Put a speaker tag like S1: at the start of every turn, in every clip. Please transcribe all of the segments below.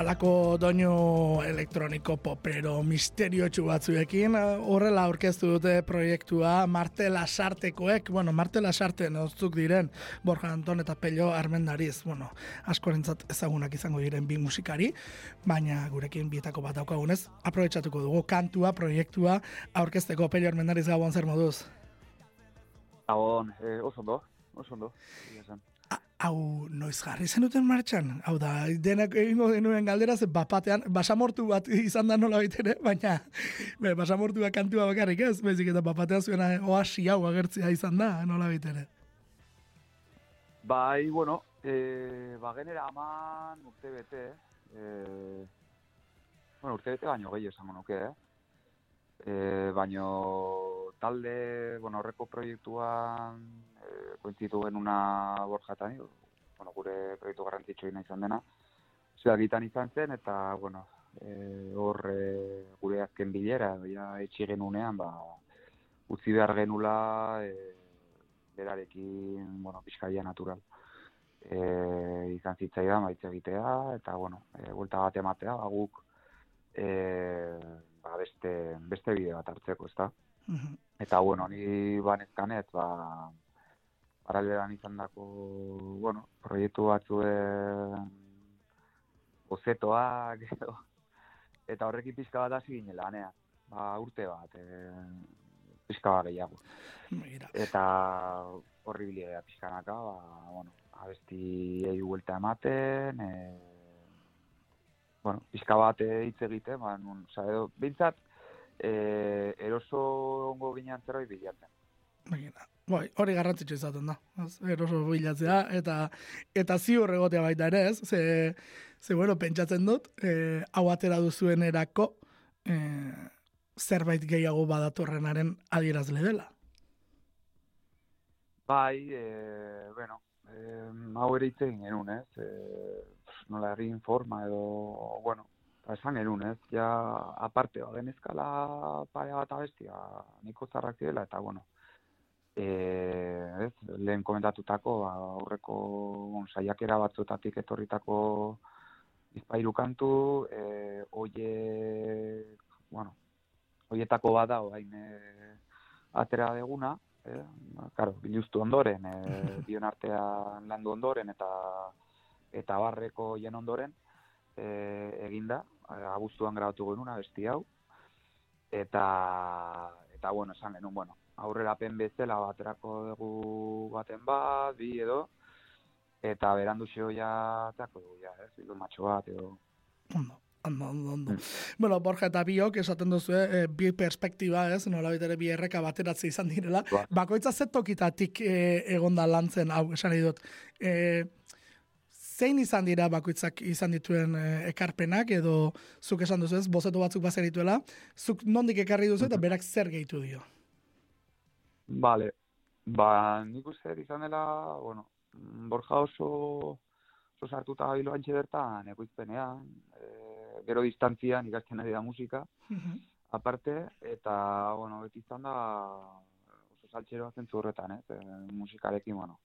S1: alako doinu elektroniko popero misterio batzuekin, horrela aurkeztu dute proiektua Martela Sartekoek, bueno, Martela Sarte noztuk diren, Borja Anton eta Pello Armendariz, bueno, askorentzat ezagunak izango diren bi musikari, baina gurekin bietako bat daukagunez, aprobetsatuko dugu kantua, proiektua, aurkezteko. Pello Armendariz gabon zer moduz?
S2: Gabon, eh, oso ondo, oso ondo,
S1: hau noiz jarri zen duten martxan? Hau da, denak egingo denuen galdera, ze bapatean, basamortu bat izan da nola ere, baina be, basamortu bat kantua bakarrik ez, bezik eta bapatean zuena oasi hau agertzea izan da nola ere.
S2: Bai, bueno, e, ba genera aman urte bete, e, bueno, urte bete baino gehi esango nuke, eh? E, baino talde, bueno, horreko proiektuan e, kointzitu genuna borjatan, bueno, gure proiektu garrantzitsu izan dena, zeagitan izan zen, eta, bueno, e, hor e, gure azken bilera, ja, etxi genunean, ba, utzi behar genula, e, berarekin, bueno, pizkaia natural. E, izan zitzaidan, baitz egitea, eta, bueno, e, vuelta bat ematea, ba, guk, e, ba, beste, beste bide bat hartzeko, ezta? Mhm. Eta, bueno, ni banezkanet, ba, paralelan izan dako, bueno, proiektu batzue ozetoak, eta horrekin pizka bat hasi ginela, anea. Ba, urte bat, e, pizka bat gehiago. Eta horri bilidea pizkanaka, ba, bueno, abesti egi vuelta ematen, e, bueno, pizka bat hitz egite, ba, nun, edo, bintzat, e, eroso ongo ginean zerbait bilatzen.
S1: Bai, hori garrantzitsu izaten da. Eroso bilatzea eta eta ziur egotea baita ere, ez? Ze, ze bueno, pentsatzen dut, eh, hau atera duzuen erako eh, zerbait gehiago badatorrenaren adierazle dela.
S2: Bai, eh, bueno, eh, hau ere itzen genuen, ez? Eh, nola herri informa edo, bueno, ba, esan genuen, ez? Ja, aparte, ba, genezkala pare bat abestia, niko zarrak dela, eta, bueno, eh, ez, lehen komentatutako, ba, aurreko bon, saiakera batzutatik etorritako izpairu kantu, eh, oie, bueno, oietako bada, oain, eh, atera deguna, eh, karo, biluztu ondoren, eh, bion artean landu ondoren, eta eta barreko jen ondoren, eh, eginda, abuztuan grabatu genuna, besti hau, eta, eta bueno, esan genuen, bueno, aurrerapen bezala baterako dugu baten bat, bi edo, eta berandu xeo ja, teako dugu ja, ez, bildu matxo bat edo.
S1: Ondo, ondo, ondo, ondo. Mm. Bueno, Borja eta biok esaten duzu, eh, bi perspektiba, ez, nola bitere bi erreka bateratze izan direla. Ba. Bakoitza zetokitatik eh, egonda lantzen, hau, esan dut. Eh, zein izan dira bakoitzak izan dituen eh, ekarpenak, edo zuk esan duzu ez, bozetu batzuk bazer dituela, zuk nondik ekarri duzu eta berak zer gehitu dio?
S2: Vale. Ba, nik uste izan dela, bueno, borja oso, oso sartuta gabilo antxe bertan, ekoizpenean, e, gero distantzian ikasten ari da musika, aparte, eta, bueno, beti izan da, oso saltxero zentzu horretan, eh, e, musikarekin, bueno,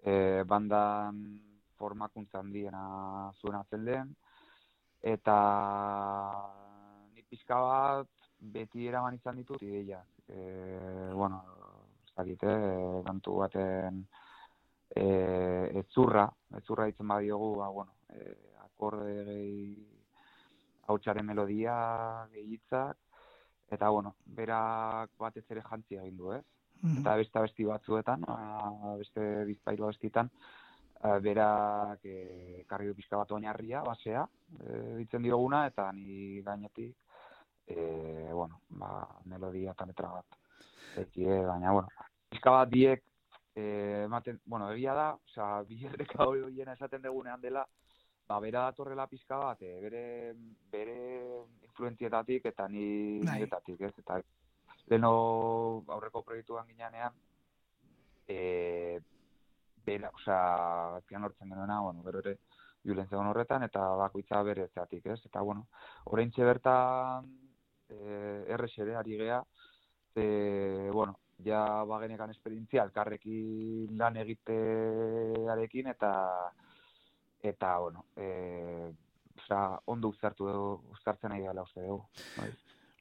S2: e, bandan formakuntzan diena zuen atzen den, eta nik pixka bat beti eraman izan ditut ideia. E, bueno, zakite, e, kantu baten e, etzurra, etzurra ditzen badiogu, ba, bueno, e, akorde hautsaren melodia, gehitzak, eta, bueno, berak batez ere jantzia egin du, ez? Mm Eta beste besti batzuetan, a, beste bizpairu bestitan, berak e, karri du pixka bat oinarria, basea, e, ditzen dioguna, eta ni gainetik, e, bueno, ba, melodia eta letra bat. Eki, baina, bueno, pixka bat diek, ematen, bueno, egia da, oza, bilerreka hori horiena esaten degunean dela, ba, bera datorrela pixka bat, e, bere, bere influentzietatik eta ni bai. nietatik, ez? Eta leno aurreko proiektuan gineanean, e, bera, oza, pian hortzen genuena, bueno, bero ere, violentzia horretan, eta bakoitza bere zeatik, ez? Eta, bueno, orain bertan, e, errexere, ari gea, e, bueno, ja bagenekan esperientzia elkarrekin lan egitearekin eta eta bueno, e, osea, ondo uzartu dugu, uzartzen nahi gala uste dugu. Bai.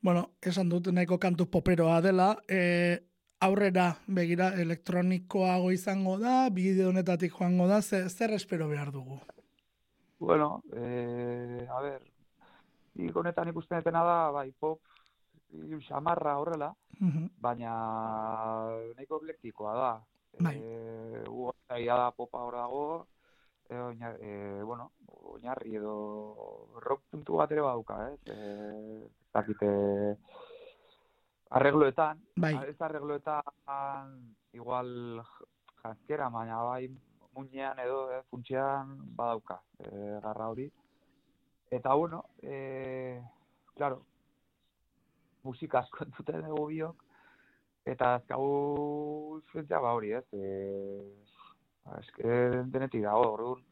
S1: Bueno, esan dut nahiko kantu poperoa dela, e, aurrera begira elektronikoago izango da, bideo honetatik joango da, zer, zer espero behar dugu?
S2: Bueno, e, a ber, nik honetan ikusten etena da, bai, pop, xamarra horrela, baina nahiko eklektikoa da.
S1: Bai.
S2: E, da popa hor dago, e, oina, e, bueno, oinarri edo rock puntu bat ere baduka, ez? E, zakite arregloetan,
S1: bai.
S2: ez arregloetan igual jantzkera, baina bai muinean edo eh, funtsean badauka e, garra hori. Eta bueno, e, claro, musika asko entzuten dugu biok, eta azkagu zuentzia ba hori, ez? E, ba, eske denetik dago, orduan,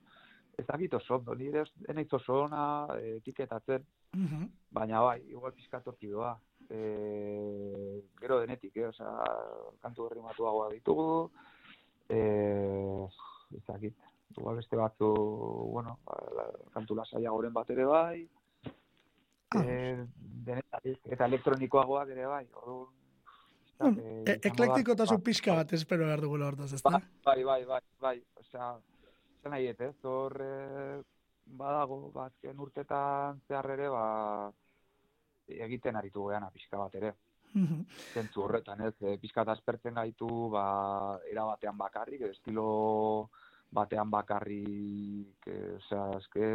S2: ez dakit oso, nire ez oso ona etiketatzen,
S1: Mhm.
S2: Baina bai, igual pizkatorki doa. E, gero denetik, eh? Osa, kantu berri matuagoa ditugu. E, ezakit, igual beste batzu, bueno, ba, kantu lasaia goren bat ere bai.
S1: Ah.
S2: E, denetik, eta elektronikoagoak ere bai. Orduan,
S1: Bueno, e eklektiko eta pixka bat espero behar dugula hortaz, ez da?
S2: Bai, bai, bai, bai, osea, zen nahi ez, hor, eh, badago, bazken ba, urtetan zehar ere, ba, egiten aritu gehan pixka bat ere.
S1: Mhm.
S2: Zentzu horretan, ez, e, pixka aspertzen gaitu, ba, era batean bakarrik, estilo batean bakarrik, e, osea, eske,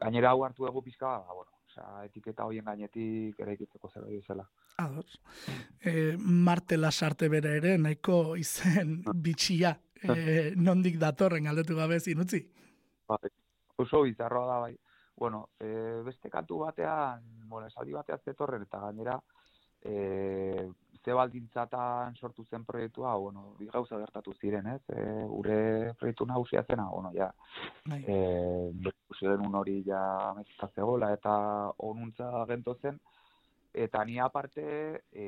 S2: gainera hau hartu dugu pixka, ba, bueno, osea, etiketa hoien gainetik ere ikitzeko zer hori zela.
S1: Ados. E, Marte Lasarte bere ere, nahiko izen bitxia, e, nondik datorren aldetu gabe zinutzi?
S2: Bai, oso bizarroa da bai. Bueno, e, beste kantu batean, bueno, esaldi batean zetorren eta gainera e, ze baldintzatan sortu zen proiektua, bueno, bi gauza gertatu ziren, ez? E, gure proiektu nagusia zena, bueno, ja.
S1: Bai.
S2: Eh, den hori ja mezita zegoela eta onuntza gento zen eta ni aparte e,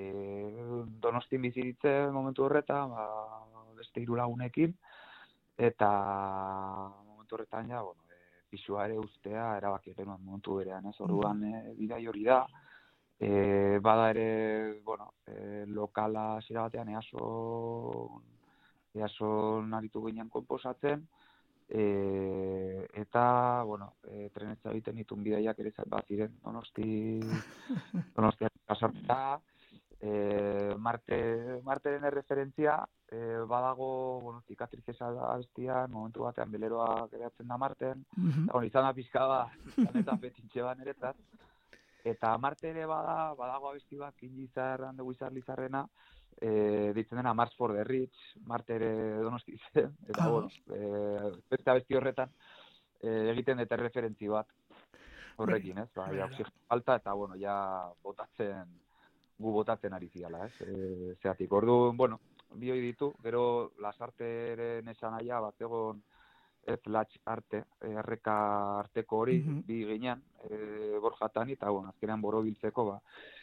S2: Donostin bizi ditzen momentu horretan, ba, beste hiru lagunekin eta momentu horretan ja, bueno, pisua ere ustea erabaki genuen momentu berean, ez? Orduan e, bidai hori da. E, bada ere, bueno, e, lokala zira batean easo easo naritu ginen konposatzen, e, eta, bueno, e, trenetza egiten ditun bidaiak ere bat ziren, donosti, donosti pasartza, e, Marte, Marteren erreferentzia, e, badago, bueno, zikatrizesa da abestian, momentu batean beleroa geratzen da Marten, mm -hmm. izan da pizka ba, zanetan betintxe ba niretzat. Eta Marte ere bada, badago abesti bat, kinjizarran dugu izar lizarrena, e, ditzen dena Mars for the Rich, Marte ere donosti zen, eta ah. bueno, e, beste abesti horretan, e, egiten dute referentzi bat, horrekin, ez? Ba, ja, falta, eta bueno, ja botatzen, gu botatzen ari ziala, ez? E, zeatik, ordu, bueno, bioi ditu, gero lasarteren esan aia, bat egon, ez latx arte, erreka arteko hori, mm bi ginean, e, borjatan, eta, bueno, azkenean boro biltzeko, ba,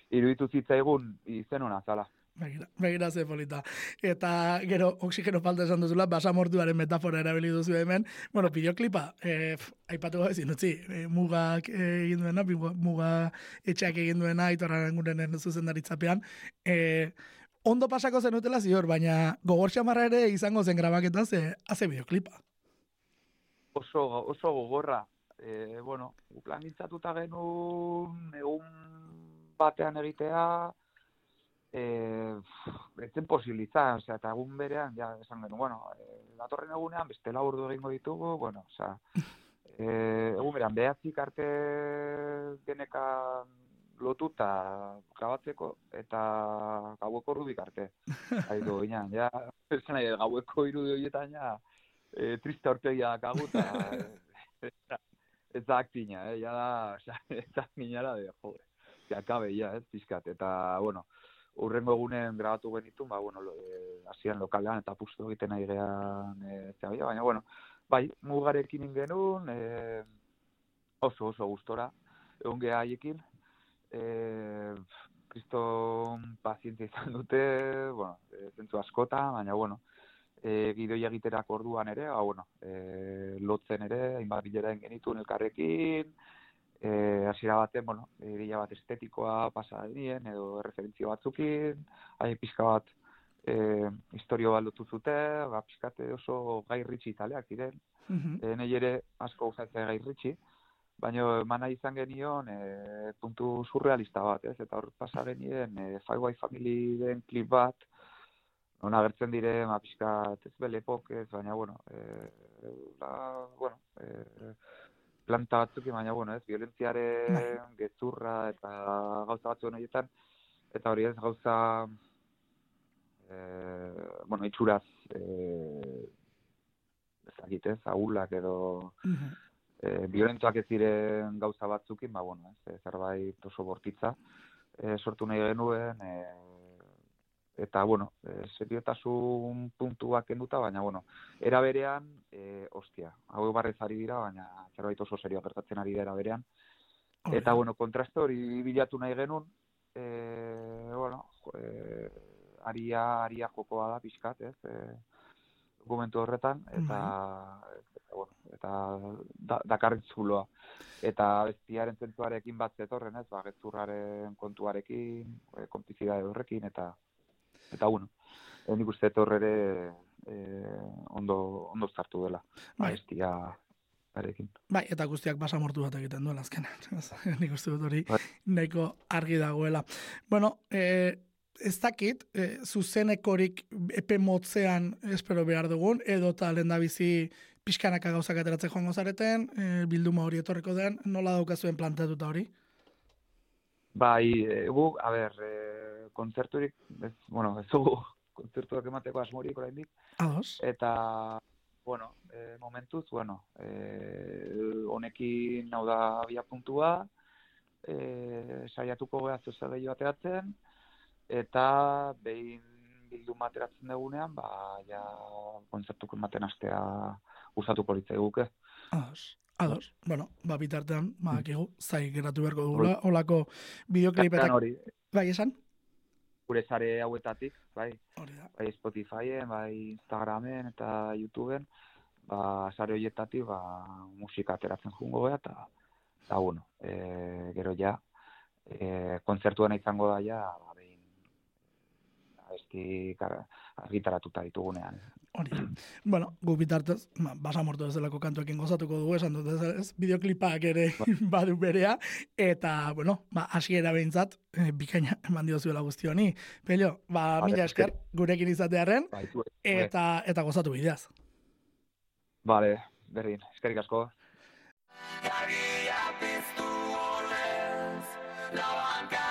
S2: iruditu zitzaigun izen hona zala.
S1: Begira, begira ze polita. Eta gero, oksigeno falta esan duzula, basamortuaren metafora erabili duzu hemen. Bueno, videoklipa, eh, aipatu gabe zinutzi, eh, mugak egin duena, muga etxeak egin duena, itorraren guren zuzen daritzapean. Eh, ondo pasako zen utela zior, baina gogor xamarra ere izango zen grabaketa ze, haze videoklipa.
S2: Oso, oso gogorra. Eh, bueno, plan genuen, egun batean egitea, eh etzen posibilitza, o sea, eta egun berean ja esan genuen, bueno, eh datorren egunean beste laburdu egingo ditugu, bueno, o sea, eh egun berean behatzik arte geneka lotuta gabatzeko eta gaueko rubik arte. Aido, ginean, ja, esan nahi, gaueko irudi horietan, ja, e, triste horpegia kaguta, ez da aktina, eh, ja da, ez da minara de, jode, que akabe, ja, ez, pizkat, eta, bueno, urrengo egunen grabatu genitu, ba, bueno, e, hasian lokalean eta pustu egiten nahi gehan, e, baina, bueno, bai, mugarekin ingenun, e, oso, oso gustora, egun geha haiekin, e, kriston pazientzia izan dute, bueno, e, zentzu askota, baina, bueno, e, gidoia egiterak orduan ere, ba, bueno, e, lotzen ere, hainbat bilera genituen elkarrekin, e, hasiera baten, bueno, ideia bat estetikoa pasa denien, edo referentzio batzukin, hain pixka bat e, historio baldutu zute, ba, pixkate oso gai ritxi taleak diren, mm -hmm. e, ere asko gustatzen gai ritxi, baina emana izan genion e, puntu surrealista bat, ez? Eta hor pasa genien e, Firewire Family den klip bat, non agertzen dire, ma pixka, ez bele ez, baina, bueno, e, la, bueno, e, planta batzuk, baina, bueno, ez, violentziaren bai. gezurra eta gauza batzu horietan, eta hori ez gauza, e, bueno, itxuraz, e, ezagit, ez, agulak edo, e, violentuak ez diren gauza batzukin, ba, bueno, ez, zerbait oso bortitza, e, sortu nahi genuen, e, eta bueno, e, seriotasun puntuak kenduta, baina bueno, era berean, e, ostia, hau barrez ari dira, baina zerbait oso serio gertatzen ari dira berean. Eta bueno, kontraste hori bilatu nahi genuen, e, bueno, e, aria, aria jokoa da pixkat, ez, e, dokumentu horretan, eta, eta bueno, eta da, zuloa. Eta bestiaren zentuarekin bat zetorren, ez, ba, getzurraren kontuarekin, e, horrekin, eta eta bueno, e, nik uste ere e, ondo, ondo zartu dela, bai. maestia arekin.
S1: Bai, eta guztiak basamortu bat egiten duela azken. nik uste dut hori bai. nahiko argi dagoela. Bueno, e, ez dakit, e, zuzenekorik epe motzean espero behar dugun, edo eta lehen da bizi pixkanaka gauzak ateratzen joango zareten, e, bilduma hori etorriko den, nola daukazuen planteatuta hori?
S2: Bai, gu, a ber, e, kontzerturik, ez, bueno, ez dugu kontzertuak emateko asmorik oraindik.
S1: Ados.
S2: Eta, bueno, e, momentuz, bueno, e, honekin hau da bia puntua, e, saiatuko geha zuzele joateatzen, eta behin bildu materatzen dugunean, ba, ja, kontzertuko ematen astea usatuko litzai guke.
S1: Ados. Ados, bueno, ba, bitartean, ba, mm. zai geratu beharko dugula, holako bideoklipetak. Bai, esan?
S2: Gure sare hauetatik, bai, bai Spotifyen, bai Instagramen eta YouTubeen, ba, sare horietatik, ba, musika ateratzen jungo beha, eta, eta, bueno, e, gero ja, e, kontzertuena izango da ja, ba, behin, abesti argitaratuta ditugunean.
S1: Hori. bueno, gu bitartez, ba, basamortu bezalako kantuekin gozatuko dugu esan dut ez, bideoklipak ere bai. badu berea, eta, bueno, ba, asiera behintzat, e, bikaina eman diozuela guzti honi. Pelio, ba, ba mila esker, gurekin izatearen, bai, eta, eta gozatu bideaz.
S2: Bale, berdin, eskerrik asko. Kagia piztu honez, labanka